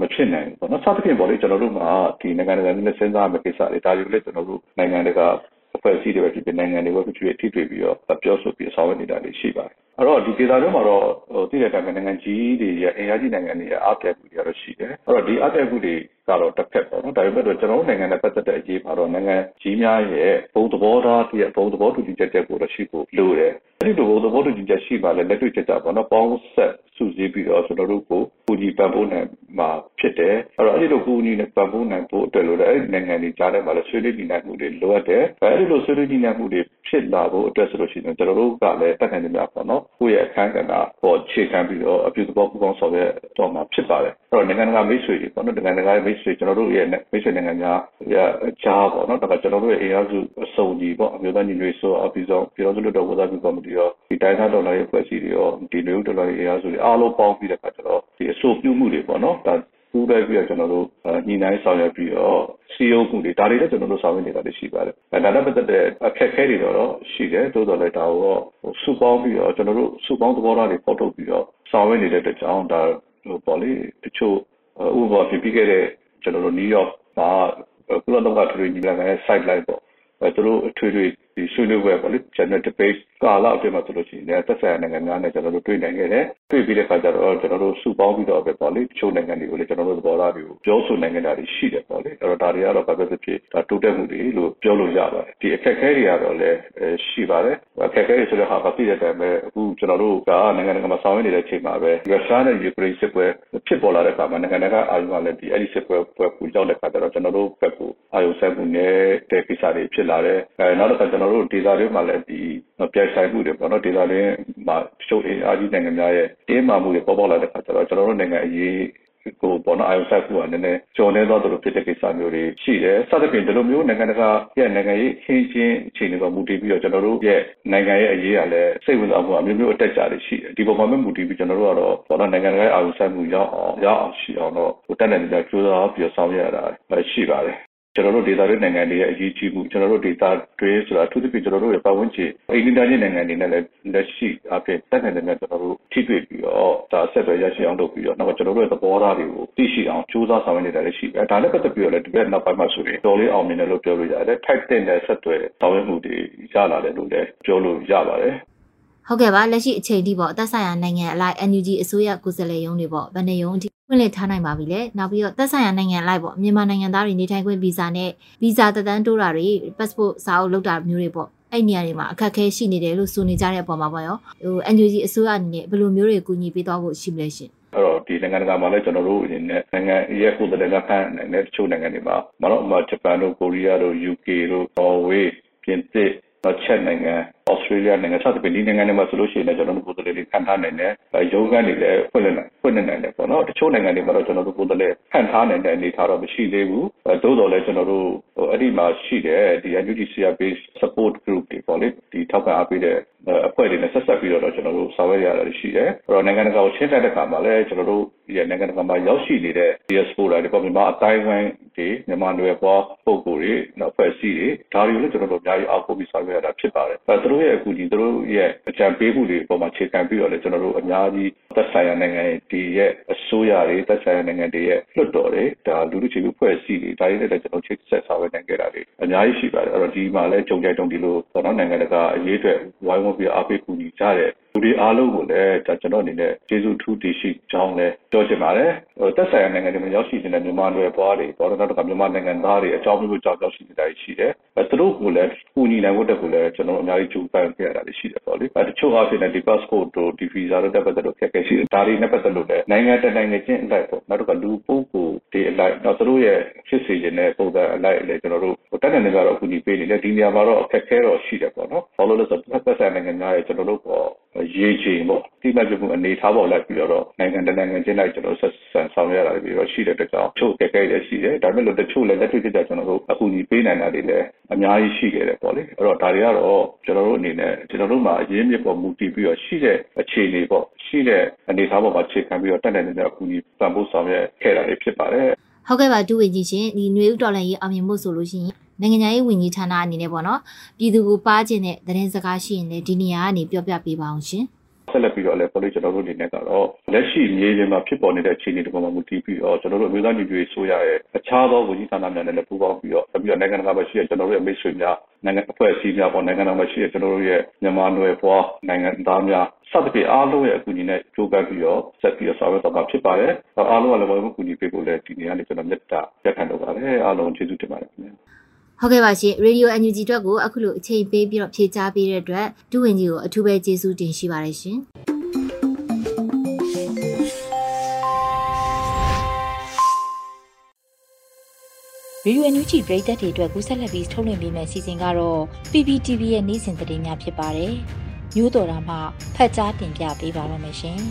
မဖြစ်နိုင်ဘူးပေါ့နော်စသဖြင့်ပေါ့လေကျွန်တော်တို့မှာဒီနိုင်ငံတကာနဲ့စဉ်းစားမယ့်ကိစ္စတွေဒါတွေကိုလည်းကျွန်တော်တို့နိုင်ငံတကာအဖွဲ့အစည်းတွေပဲဖြစ်ဖြစ်နိုင်ငံတွေပဲဖြစ်ဖြစ်ထိတွေ့ပြီးတော့ပြောဆိုပြီးဆောင်ရွက်နေတာတွေရှိပါတယ် အဲ့တော့ဒီဒေသတွင်းမှာတော့ဟိုတည်တဲ့တိုင်းနိုင်ငံကြီးတွေရဲ့အင်အားကြီးနိုင်ငံတွေရဲ့အားပြမှုတွေကတော့ရှိတယ်အဲ့တော့ဒီအားပြမှုတွေ ကတော့တစ်ဖက်ပေါ့နော်ဒါပေမဲ့တော့ကျွန်တော်တို့နိုင်ငံနဲ့ပတ်သက်တဲ့အရေးပါတော့နိုင်ငံကြီးများရဲ့ဘုံသဘောထားတည်းဘုံသဘောတူညီချက်တွေကိုတော့ရှိဖို့လိုတယ်အဲ့ဒီလိုဘုံသဘောတူညီချက်ရှိပါလေလက်တွေ့ချက်ကြပေါ့နော်ပေါင်းဆက်စုစည်းပြီးတော့ကျွန်တော်တို့ကိုပူညီပံ့ပိုးနိုင်မှာဖြစ်တယ်အဲ့တော့အဲ့ဒီလိုပူညီနဲ့ပံ့ပိုးနိုင်ဖို့အတွက်လို့လည်းအဲ့ဒီနိုင်ငံတွေကြားထဲမှာလည်းဆွေးနွေးညီနိုင်မှုတွေလိုအပ်တယ်အဲ့ဒီလိုဆွေးနွေးညီနိုင်မှုတွေဖြစ်လာဖို့အတွက်ဆိုလို့ရှိရင်ကျွန်တော်တို့ကလည်းတက်နိုင်ကြများပေါ့နော်ကိုယ့်ရဲ့အခန်းကဏ္ဍပေါ်ခြေခံပြီးတော့အပြုသဘောပူပေါင်းဆောင်ရွက်တော့မှာဖြစ်ပါတယ်အဲ့တော့နိုင်ငံတကာမိတ်ဆွေတွေပေါ့နော်နိုင်ငံတကာမိတ်ဆွေကျွန်တော်တို့ရဲ့မိတ်ဆွေနိုင်ငံများရဲ့ကြားပေါ့နော်ဒါကကျွန်တော်တို့ရဲ့အင်အားစုအစုံကြီးပေါ့အမျိုးသားညီညွတ်ရေးဆိုအပြီးဆုံးပြည်တော်စုလွှတ်တော်ဝသားပြုကော်မတီရောဒီတိုင်းသားဒေါ်လာရေးဖွဲ့စည်းတွေရောဒီလူဒေါ်လာရေးအင်အားစုတွေအားလုံးပေါင်းပြီးတဲ့အခါကျတော့ဒီအဆိုပြုမှုတွေပေါ့နော်ဒါပူးတွဲပြီးတော့ကျွန်တော်တို့ညီနိုင်ဆောင်ရွက်ပြီးတော့စီယုံမှုတွေဒါတွေလည်းကျွန်တော်တို့ဆောင်ရွက်နေတာတွေရှိပါတယ်။ဒါနဲ့ပတ်သက်တဲ့အခက်အခဲတွေတော့ရှိတယ်တိုးတော်လည်းဒါကိုစုပေါင်းပြီးတော့ကျွန်တော်တို့စုပေါင်းသဘောထားတွေပေါ်ထုတ်ပြီးတော့ဆောင်ရွက်နေတဲ့အတွက်ကြောင့်ဒါဟိုပေါ့လေတချို့ဥပမာပြပြီးခဲ့တဲ့ ကျွန်တော်တို့နယူးယောက်မှာကုလသမဂ္ဂထွေထွေညီလာခံရဲ့ site line ပေါ့အဲသူတို့အထွေထွေဒီဆွေးနွေးပွဲပေါ့လေ general debate ကာလအတွင်းမှာဆိုလို့ရှိရင်သက်ဆိုင်ရာနိုင်ငံများနဲ့ကျွန်တော်တို့တွေ့နိုင်ခဲ့တယ်တွေ့ပြီးတဲ့အခါကျတော့ကျွန်တော်တို့စုပေါင်းပြီးတော့ပဲပေါ့လေတချို့နိုင်ငံတွေကိုလည်းကျွန်တော်တို့သဘောထားတွေကိုပြောဆိုနိုင်ခဲ့တာတွေရှိတယ်ပေါ့လေအဲ့တော့ဒါတွေကတော့ဘာပဲဖြစ်ဖြစ်ဒါတိုးတက်မှုတွေလို့ပြောလို့ရပါတယ်ဒီအခက်အခဲတွေကတော့လည်းရှိပါတယ်အခက်အခဲတွေဆိုတဲ့ဟာကပြည့်တဲ့အတိုင်းပဲအခုကျွန်တော်တို့ကနိုင်ငံတကာမှာဆောင်ရွက်နေတဲ့အချိန်မှာပဲရုရှားနဲ့ယူကရိန်းစစ်ပွဲဖြစ်ပေါ်လာတဲ့အခါမှာနိုင်ငံတကာအာရုံကလည်းဒီအဲ့ဒီစစ်ပွဲပွဲပူရောက်တဲ့အခါကျတော့ကျွန်တော်တို့ဘက်ကိုအာရုံစိုက်မှုနဲ့တဲ့ကိစ္စတွေဖြစ်လာတယ်အဲနောက်တစ်ခါကျွန်တော်တို့ဒေသတွေမှာလည်းဒီပြိုင်ဆိုင်မှုတွေပေါ့နော်ဒေသတွင်းမှာရှုပ်အင်အားကြီးနိုင်ငံများရဲ့တင်းမာမှုတွေပေါ်ပေါက်လာတဲ့အခါကျတော့ကျွန်တော်တို့နိုင်ငံအရေးကိုပေါ်တော့အာရုံစိုက်ဖို့ကနည်းနည်းကျော်နေတော့တို့ဖြစ်တဲ့ကိစ္စမျိုးတွေရှိတယ်စသဖြင့်ဒီလိုမျိုးနိုင်ငံတကာရဲ့နိုင်ငံရေးခင်းချင်းအခြေအနေပေါ်မူတည်ပြီးတော့ကျွန်တော်တို့ရဲ့နိုင်ငံရဲ့အရေးကလည်းစိတ်ဝင်စားမှုအမျိုးမျိုးအတက်ကြတွေရှိတယ်ဒီပေါ်မှာမူတည်ပြီးကျွန်တော်တို့ကတော့ပေါ်တော့နိုင်ငံတကာအာရုံစိုက်မှုရောက်အောင်ရောက်အောင်ရှိအောင်တော့တက်တဲ့နေကြကြိုးစားပြီးဆောင်ရွက်ရတာရှိပါတယ် ကျွန်တော်တို့ဒေသတွင်းနိုင်ငံတွေရဲ့အရေးကြီးမှုကျွန်တော်တို့ဒေသတွင်းဆိုတာအထူးသဖြင့်ကျွန်တော်တို့ရဲ့ပတ်ဝန်းကျင်အိန္ဒိယနိုင်ငံတွေနဲ့လည်းလက်ရှိအဖြစ်တက်နိုင်တဲ့ကျွန်တော်တို့ထိတွေ့ပြီးတော့ဒါဆက်သွယ်ရရှိအောင်လုပ်ပြီးတော့နောက်ကျွန်တော်တို့ရဲ့သဘောထားတွေကိုသိရှိအောင်ကြိုးစားဆောင်ရွက်နေတာလည်းရှိတယ်ဒါနဲ့ပတ်သက်ပြီးတော့လည်းဒီဘက်နောက်ပိုင်းမှာဆိုရင်တော်လေးအောင်မြင်တယ်လို့ပြောလို့ရတယ်ထိုက်တဲ့နဲ့ဆက်သွယ်ဆောင်ရွက်မှုတွေရလာတယ်လို့လည်းပြောလို့ရပါတယ်ဟုတ်ကဲ့ပါလက်ရှိအချိန်ထိပေါ့အသက်ဆိုင်ရာနိုင်ငံအလိုက် NUG အစိုးရကိုယ်စားလှယ်ရုံးတွေပေါ့ဗနေရုံးအထိ ဖွင့်လှစ်ထားနိုင်ပါပြီလေနောက်ပြီးတော့သက်ဆိုင်ရာနိုင်ငံအလိုက်ပေါ့မြန်မာနိုင်ငံသားတွေနေထိုင်ခွင့်ဗီဇာနဲ့ဗီဇာသက်တမ်းတိုးတာတွေ passport စာအုပ်လုပ်တာမျိုးတွေပေါ့အဲ့နေရာတွေမှာအခက်အခဲရှိနေတယ်လို့ဆိုနေကြတဲ့အပေါ်မှာပေါ့ရောဟို NUG အစိုးရအနေနဲ့ဘယ်လိုမျိုးတွေကူညီပေးသွားဖို့ရှိမလဲရှင်အဲ့တော့ဒီနိုင်ငံတကာမှာလည်းကျွန်တော်တို့အနေနဲ့နိုင်ငံရဲ့ကိုယ်တိုင်ကဖန်နိုင်တဲ့တချို့နိုင်ငံတွေမှာမတော့အမှဂျပန်တို့ကိုရီးယားတို့ UK တို့နော်ဝေးပြင်သစ်တော့ချက်နိုင်ငံ ဩစတြေးလျနိုင်ငံစသဖြင့်ဒီနိုင်ငံတွေမှာဆိုလို့ရှိရင်ကျွန်တော်တို့ကိုယ်တိုင်ခံထားနိုင်တယ်ရုံးခန်းတွေလည်းဖွင့်နေဖွင့်နေနိုင်တယ်ပေါ့နော်တချို့နိုင်ငံတွေမှာတော့ကျွန်တော်တို့ကိုယ်တိုင်ခံထားနိုင်တဲ့အနေအထားတော့မရှိသေးဘူးသို့တော်လည်းကျွန်တော်တို့အဲ့ဒီမှာရှိတဲ့ဒီ UGCR based support group တွေပေါ့လေဒီထောက်ခံအားပေးတဲ့အဖွဲ့တွေနဲ့ဆက်ဆက်ပြီးတော့ကျွန်တော်တို့ဆောင်ရွက်ရတာရှိတယ်အဲ့တော့နိုင်ငံတကာကိုချင်းတက်တဲ့အခါမှာလည်းကျွန်တော်တို့ဒီနိုင်ငံတကာမှာရောက်ရှိနေတဲ့ diaspora တွေပေါ့မြန်မာအတိုင်းဝိုင်းတွေမြန်မာတွေပေါ်ပုံကိုယ်တွေနောက်ဖွဲ့စည်းတွေဒါတွေကိုလည်းကျွန်တော်တို့အများကြီးအောက်ပို့ပြီးဆောင်ရွက်ရတာဖြစ်ပါတယ်အဲသူတို့ရဲ့အခုဒီသူတို့ရဲ့အကြံပေးမှုတွေအပေါ်မှာခြေခံပြီးတော့လည်းကျွန်တော်တို့အများကြီးသက်ဆိုင်ရာနိုင်ငံတွေရဲ့အစိုးရတွေသက်ဆိုင်ရာနိုင်ငံတွေရဲ့လွှတ်တော်တွေဒါလူလူချီလူဖွဲ့စည်းတွေဒါတွေနဲ့လည်းကျွန်တော်ချိတ်ဆက်ဆောင်ရွက်နိုင်ခဲ့တာတွေအများကြီးရှိပါတယ်အဲ့တော့ဒီမှာလည်းကြုံကြိုက်တုံဒီလိုပေါ့နော်နိုင်ငံတကာအရေးအတွက်ဝိုင်းဝန်းပြီးအားပေးကူညီကြတဲ့ လူတွေအားလုံးကိုလည်းဒါကျွန်တော်အနေနဲ့ကျေးဇူးထူးတည်ရှိကြောင်းလည်းပြောချင်ပါတယ်ဟိုသက်ဆိုင်ရာနိုင်ငံတွေမှာရောက်ရှိနေတဲ့မြန်မာတွေပွားတွေပေါ်တော့တော့မြန်မာနိုင်ငံသားတွေအကြောင်းမျိုးကြောင့်ရောက်ရှိနေတာရှိတယ်အဲသူတို့ကိုလည်းကူညီနိုင်ဖို့တက်ကိုလည်းကျွန်တော်အများကြီးကြိုးပမ်းခဲ့ရတာရှိတယ်ပေါ့လေအဲတချို့အားဖြင့်ဒီ passport တို့ဒီ visa တို့တက်ပတ်သက်လို့ခက်ခဲရှိတယ်ဒါတွေနဲ့ပတ်သက်လို့လည်းနိုင်ငံတနိုင်ငံချင်းအလိုက်ပေါ့နောက်တော့လူပုဂ္ဂိုလ်တွေအလိုက်တော့သူတို့ရဲ့ဖြစ်စေခြင်းနဲ့ပုံစံအလိုက်လည်းကျွန်တော်တို့တက်တဲ့နေရာတော့ကူညီပေးနေတယ်ဒီနေရာမှာတော့အခက်ခဲတော့ရှိတယ်ပေါ့နော်ဘာလို့လဲဆိုတော့သက်ဆိုင်နိုင်ငံများရဲ့ကျွန်တော်တို့ပေါ့ ရေချိန်ပေါ့တိမှတ်ပြမှုအနေထားပေါ်လိုက်ပြီးတော့နိုင်ငံတကာနိုင်ငံချင်းလိုက်ကျွန်တော်ဆက်ဆံဆောင်ရွက်ရတာပြီးတော့ရှိတဲ့အတွက်ကြောင့်ချို့ကြက်ကြဲလည်းရှိတယ်ဒါပေမဲ့လို့တချို့လည်းလက်တွေ့ကျကျကျွန်တော်တို့အခုညီပေးနိုင်တာတွေလည်းအများကြီးရှိခဲ့တယ်ပေါ့လေအဲ့တော့ဒါတွေကတော့ကျွန်တော်တို့အနေနဲ့ကျွန်တော်တို့မှာအရင်းမြစ်ပေါ်မူတည်ပြီးတော့ရှိတဲ့အခြေအနေပေါ့ရှိတဲ့အနေအထားပေါ်မှာခြေခံပြီးတော့တက်နိုင်တဲ့အခုညီပံ့ပိုးဆောင်ရွက်ခဲ့တာတွေဖြစ်ပါတယ်ဟုတ်ကဲ့ပါဒုဝန်ကြီးရှင်ဒီຫນွေဥတော်လည်းရေးအောင်မြင်ဖို့ဆိုလို့ရှိရင် နိုင်ငံခြားရေးဝန်ကြီးဌာနအနေနဲ့ပေါ့နော်ပြည်သူကိုပါခြင်းတဲ့သတင်းစကားရှိရင်လည်းဒီနေရာကနေပြောပြပေးပါအောင်ရှင်ဆက်လက်ပြီးတော့လည်းပေါ်လို့ကျွန်တော်တို့အနေနဲ့ကတော့လက်ရှိမြေပြင်မှာဖြစ်ပေါ်နေတဲ့အခြေအနေတွေပေါ်မှာမူတည်ပြီးတော့ကျွန်တော်တို့အမျိုးသားညီညွတ်ရေးဆိုရရဲ့အခြားသောဝန်ကြီးဌာနများနဲ့လည်းပူးပေါင်းပြီးတော့ပြီးတော့နိုင်ငံတကာမှာရှိတဲ့ကျွန်တော်တို့ရဲ့မိတ်ဆွေများနိုင်ငံအဖွဲ့အစည်းများပေါ်နိုင်ငံတော်မှာရှိတဲ့ကျွန်တော်တို့ရဲ့မြန်မာနွယ်ဖွားနိုင်ငံသားများစသဖြင့်အားလုံးရဲ့အကူအညီနဲ့ကြိုးပမ်းပြီးတော့ဆက်ပြီးတော့ဆောင်ရွက်တော့မှာဖြစ်ပါတယ်။အားလုံးကလည်းဝိုင်းဝန်းကူညီပေးဖို့လည်းဒီနေ့ကနေကျွန်တော်မြတ်တာရက်ခံတော့ပါတယ်။အားလုံးကျေးဇူးတင်ပါတယ်ခင်ဗျာ။ ဟုတ်ကဲ့ပါရှင်ရေဒီယို NUG အတွက်ကိုအခုလိုအချိန်ပေးပြီးတော့ဖြေကြားပေးတဲ့အတွက်ဒုဝန်ကြီးကိုအထူးပဲကျေးဇူးတင်ရှိပါတယ်ရှင်ရေဒီယို NUG ပရိသတ်တွေအတွက်ကူးဆက်လက်ပြီးထုတ်လွှင့်ပေးမယ့်စီစဉ်ကတော့ PPTV ရဲ့နေ့စဉ်သတင်းများဖြစ်ပါတယ်။မျိုးတော်တာမှဖတ်ကြားတင်ပြပေးပါရမရှင်။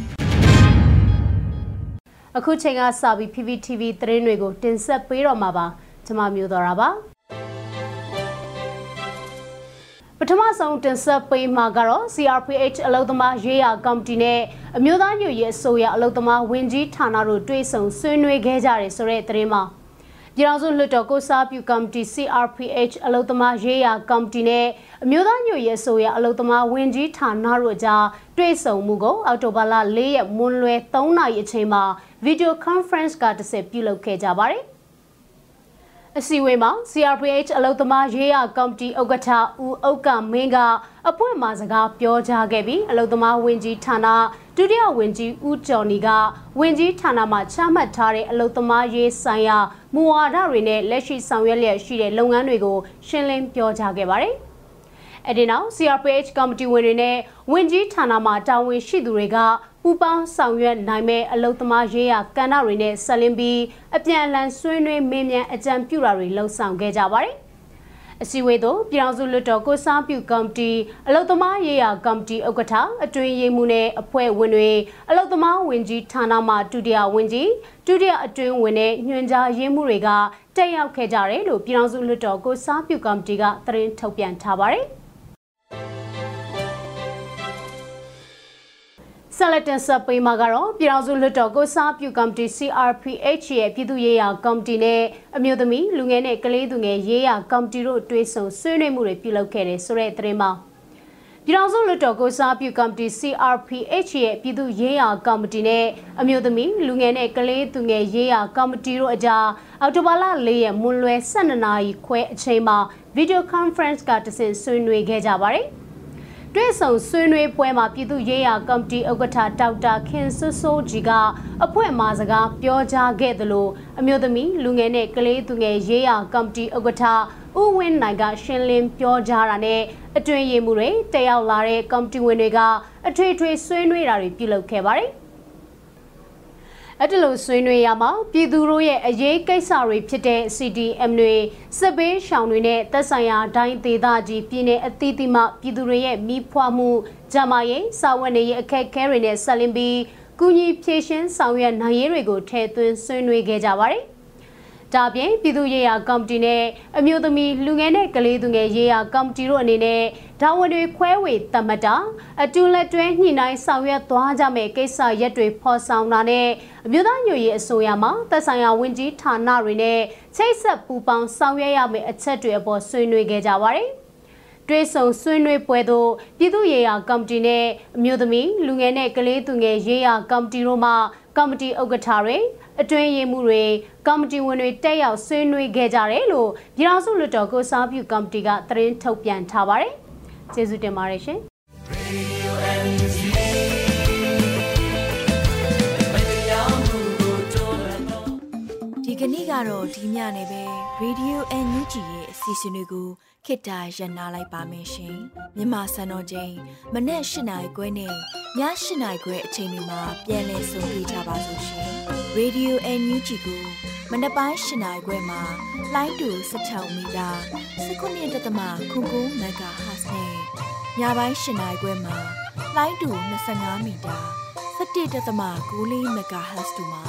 အခုချိန်ကစပြီး PPTV သတင်းတွေကိုတင်ဆက်ပေးတော့မှာပါ။ကျွန်မမျိုးတော်တာပါ။ ပထမဆုံးတင်ဆက်ပေးမှာကတော့ CRPH အလုံသမားရေးရာကော်မတီနဲ့အမျိုးသားညွရေးအစိုးရအလုံသမားဝင်ကြီးဌာနတို့တွဲဆုံဆွေးနွေးခဲ့ကြတယ်ဆိုတဲ့သတင်းမှာပြည်ထောင်စုလွှတ်တော်ကိုစားပြုကော်မတီ CRPH အလုံသမားရေးရာကော်မတီနဲ့အမျိုးသားညွရေးအစိုးရအလုံသမားဝင်ကြီးဌာနတို့ကြားတွဲဆုံမှုကိုအောက်တိုဘာလ၄ရက်မွန်းလွဲ3နာရီအချိန်မှာ video conference ကတစ်ဆက်ပြုလုပ်ခဲ့ကြပါတယ် အစည်းအဝေးမှာ CRPH အလုံသမားရေးရကော်မတီဥက္ကဋ္ဌဦးဥက္ကမင်းကအပွင့်မှာစကားပြောကြားခဲ့ပြီးအလုံသမားဝင်ကြီးဌာနဒုတိယဝင်ကြီးဦးကျော်နီကဝင်ကြီးဌာနမှချမှတ်ထားတဲ့အလုံသမားရေးဆိုင်ရာမူဝါဒတွေနဲ့လက်ရှိဆောင်ရွက်လျက်ရှိတဲ့လုပ်ငန်းတွေကိုရှင်းလင်းပြောကြားခဲ့ပါတယ်။အဲဒီနောက် CRPH ကော်မတီဝင်တွေနဲ့ဝင်ကြီးဌာနမှတာဝန်ရှိသူတွေက ပူပေါင်းဆောင်ရွက်နိုင်မဲ့အလုသမားရေးရကဏ္ဍတွေနဲ့ဆက်လင်းပြီးအပြန်အလှန်ဆွေးနွေးမေးမြန်းအကြံပြုတာတွေလှုံ့ဆော်ခဲ့ကြပါတယ်။အစည်းအဝေးသို့ပြည်ထောင်စုလွှတ်တော်ကိုစားပြုကော်မတီအလုသမားရေးရာကော်မတီဥက္ကဋ္ဌအတွင်းရေးမှူးနဲ့အဖွဲ့ဝင်တွေအလုသမားဝင်ကြီးဌာနမှဒုတိယဝင်ကြီးဒုတိယအတွင်းဝင်နဲ့ညွှန်ကြားရေးမှူးတွေကတက်ရောက်ခဲ့ကြတယ်လို့ပြည်ထောင်စုလွှတ်တော်ကိုစားပြုကော်မတီကသတင်းထုတ်ပြန်ထားပါတယ်။ ဆက်လက်တင်ဆက်ပေးမှာကတော့ပြည်ထောင်စုလွှတ်တော်ကိုစားပြုကော်မတီ CRPH ရဲ့ပြည်သူ့ရေးရာကော်မတီနဲ့အမျိုးသမီးလူငယ်နဲ့ကလေးသူငယ်ရေးရာကော်မတီတို့တွဲဆုံဆွေးနွေးမှုတွေပြုလုပ်ခဲ့တယ်ဆိုတဲ့သတင်းမှာပြည်ထောင်စုလွှတ်တော်ကိုစားပြုကော်မတီ CRPH ရဲ့ပြည်သူ့ရေးရာကော်မတီနဲ့အမျိုးသမီးလူငယ်နဲ့ကလေးသူငယ်ရေးရာကော်မတီတို့အကြားအောက်တိုဘာလ၄ရက်မွန်းလွဲ12နာရီခွဲအချိန်မှာ video conference ကတဆင့်ဆွေးနွေးခဲ့ကြပါတယ်။ တွဲဆုံဆွေးနွေးပွဲမှာပြည်သူ့ရေးရာကော်မတီဥက္ကဋ္ဌဒေါက်တာခင်စိုးစိုးကြီးကအဖွဲ့မှစကားပြောကြားခဲ့သလိုအမျိုးသမီးလူငယ်နဲ့ကလေးသူငယ်ရေးရာကော်မတီဥက္ကဋ္ဌဦးဝင်းနိုင်ကရှင်းလင်းပြောကြားတာနဲ့အတွင်ရည်မှုတွေတက်ရောက်လာတဲ့ကော်မတီဝင်တွေက အထွေထွေဆွေးနွေးတာတွေပြုလုပ်ခဲ့ပါတယ်။ အဲ့ဒီလိုဆွေးနွေးရမှာပြည်သူတို့ရဲ့အရေးကိစ္စတွေဖြစ်တဲ့ CDM တွေစစ်ဘေးရှောင်တွေနဲ့သက်ဆိုင်ရာဒိုင်းဒေသကြီးပြည်내အသီးသီးမှပြည်သူတွေရဲ့မိဖွားမှုဂျမာရေးစာဝတ်နေရေးအခက်အခဲတွေနဲ့ဆက်လင်းပြီးကုညီဖြည့်ရှင်းဆောင်ရွက်နိုင်ရေးတွေကိုထည့်သွင်းဆွေးနွေးခဲ့ကြပါတယ် ဒါပြင်ပြည်သူ့ရေးရာကော်မတီနဲ့အမျိုးသမီးလူငယ်နဲ့ကလေးသူငယ်ရေးရာကော်မတီတို့အနေနဲ့ဒါဝန်တွေခွဲဝေတတ်မှတ်တာအတူလက်တွဲညှိနှိုင်းဆောင်ရွက်သွားကြမယ့်ကိစ္စရက်တွေဖော်ဆောင်တာနဲ့အမျိုးသားညွရေးအစိုးရမှသက်ဆိုင်ရာဝန်ကြီးဌာနတွေနဲ့ချိတ်ဆက်ပူးပေါင်းဆောင်ရွက်ရမယ့်အချက်တွေအပေါ်ဆွေးနွေးခဲ့ကြပါတယ်တွဲဆုံဆွေးနွေးပွဲသို့ပြည်သူ့ရေးရာကော်မတီနဲ့အမျိုးသမီးလူငယ်နဲ့ကလေးသူငယ်ရေးရာကော်မတီတို့မှကော်မတီဥက္ကဋ္ဌတွေ အတွင်းရေးမှုတွေကော်မတီဝင်တွေတက်ရောက်ဆွေးနွေးခဲ့ကြတယ်လို့ပြည်ထောင်စုလွှတ်တော်ကိုစားပြုကော်မတီကသတင်းထုတ်ပြန်ထားပါတယ်။ကျေးဇူးတင်ပါတယ်ရှင်။ဒီကနေ့ကတော့ဒီညနေပဲ Radio NUG ရဲ့အစီအစဉ်လေးကိုခေတ္တရနာလိုက်ပါမယ်ရှင်မြန်မာစံတော်ချိန်မနေ့၈နိုင်ခွဲနဲ့ည ၈နိုင်ခွဲအချိန်တွေမှာပြောင်းလဲဆိုပြကြပါလို့ရှင် Radio NUG ကိုမနေ့ပိုင်း၈နိုင်ခွဲမှာလိုင်းတူ16မီတာ19.7 MHz နဲ့ညပိုင်း၈နိုင်ခွဲမှာလိုင်းတူ25မီတာ17.6 MHz တို့မှာ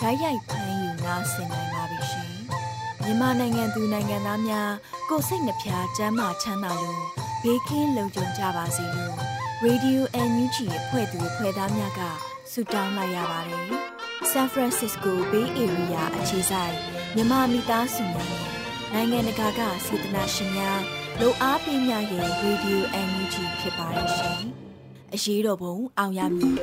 ဓာတ်ရိုက်ဖမ်းယူနာဆင်နိုင်ပါပြီရှင်။မြန်မာနိုင်ငံသူနိုင်ငံသားများကိုစိတ်နှပြချမ်းမာချမ်းသာလို့ဘေးကင်းလုံခြုံကြပါစေလို့ Radio NUG အဖွဲ့သူအဖွဲ့သားများကဆုတောင်းလိုက်ရပါတယ်။ San Francisco Bay Area အခြေဆိုင်မြမမိသားစုများနိုင်ငံတကာကစေတနာရှင်များလို့အားပေးကြရဲ့ Radio NUG ဖြစ်ပါတယ်ရှင်။အရေးတော်ပုံအောင်ရမည်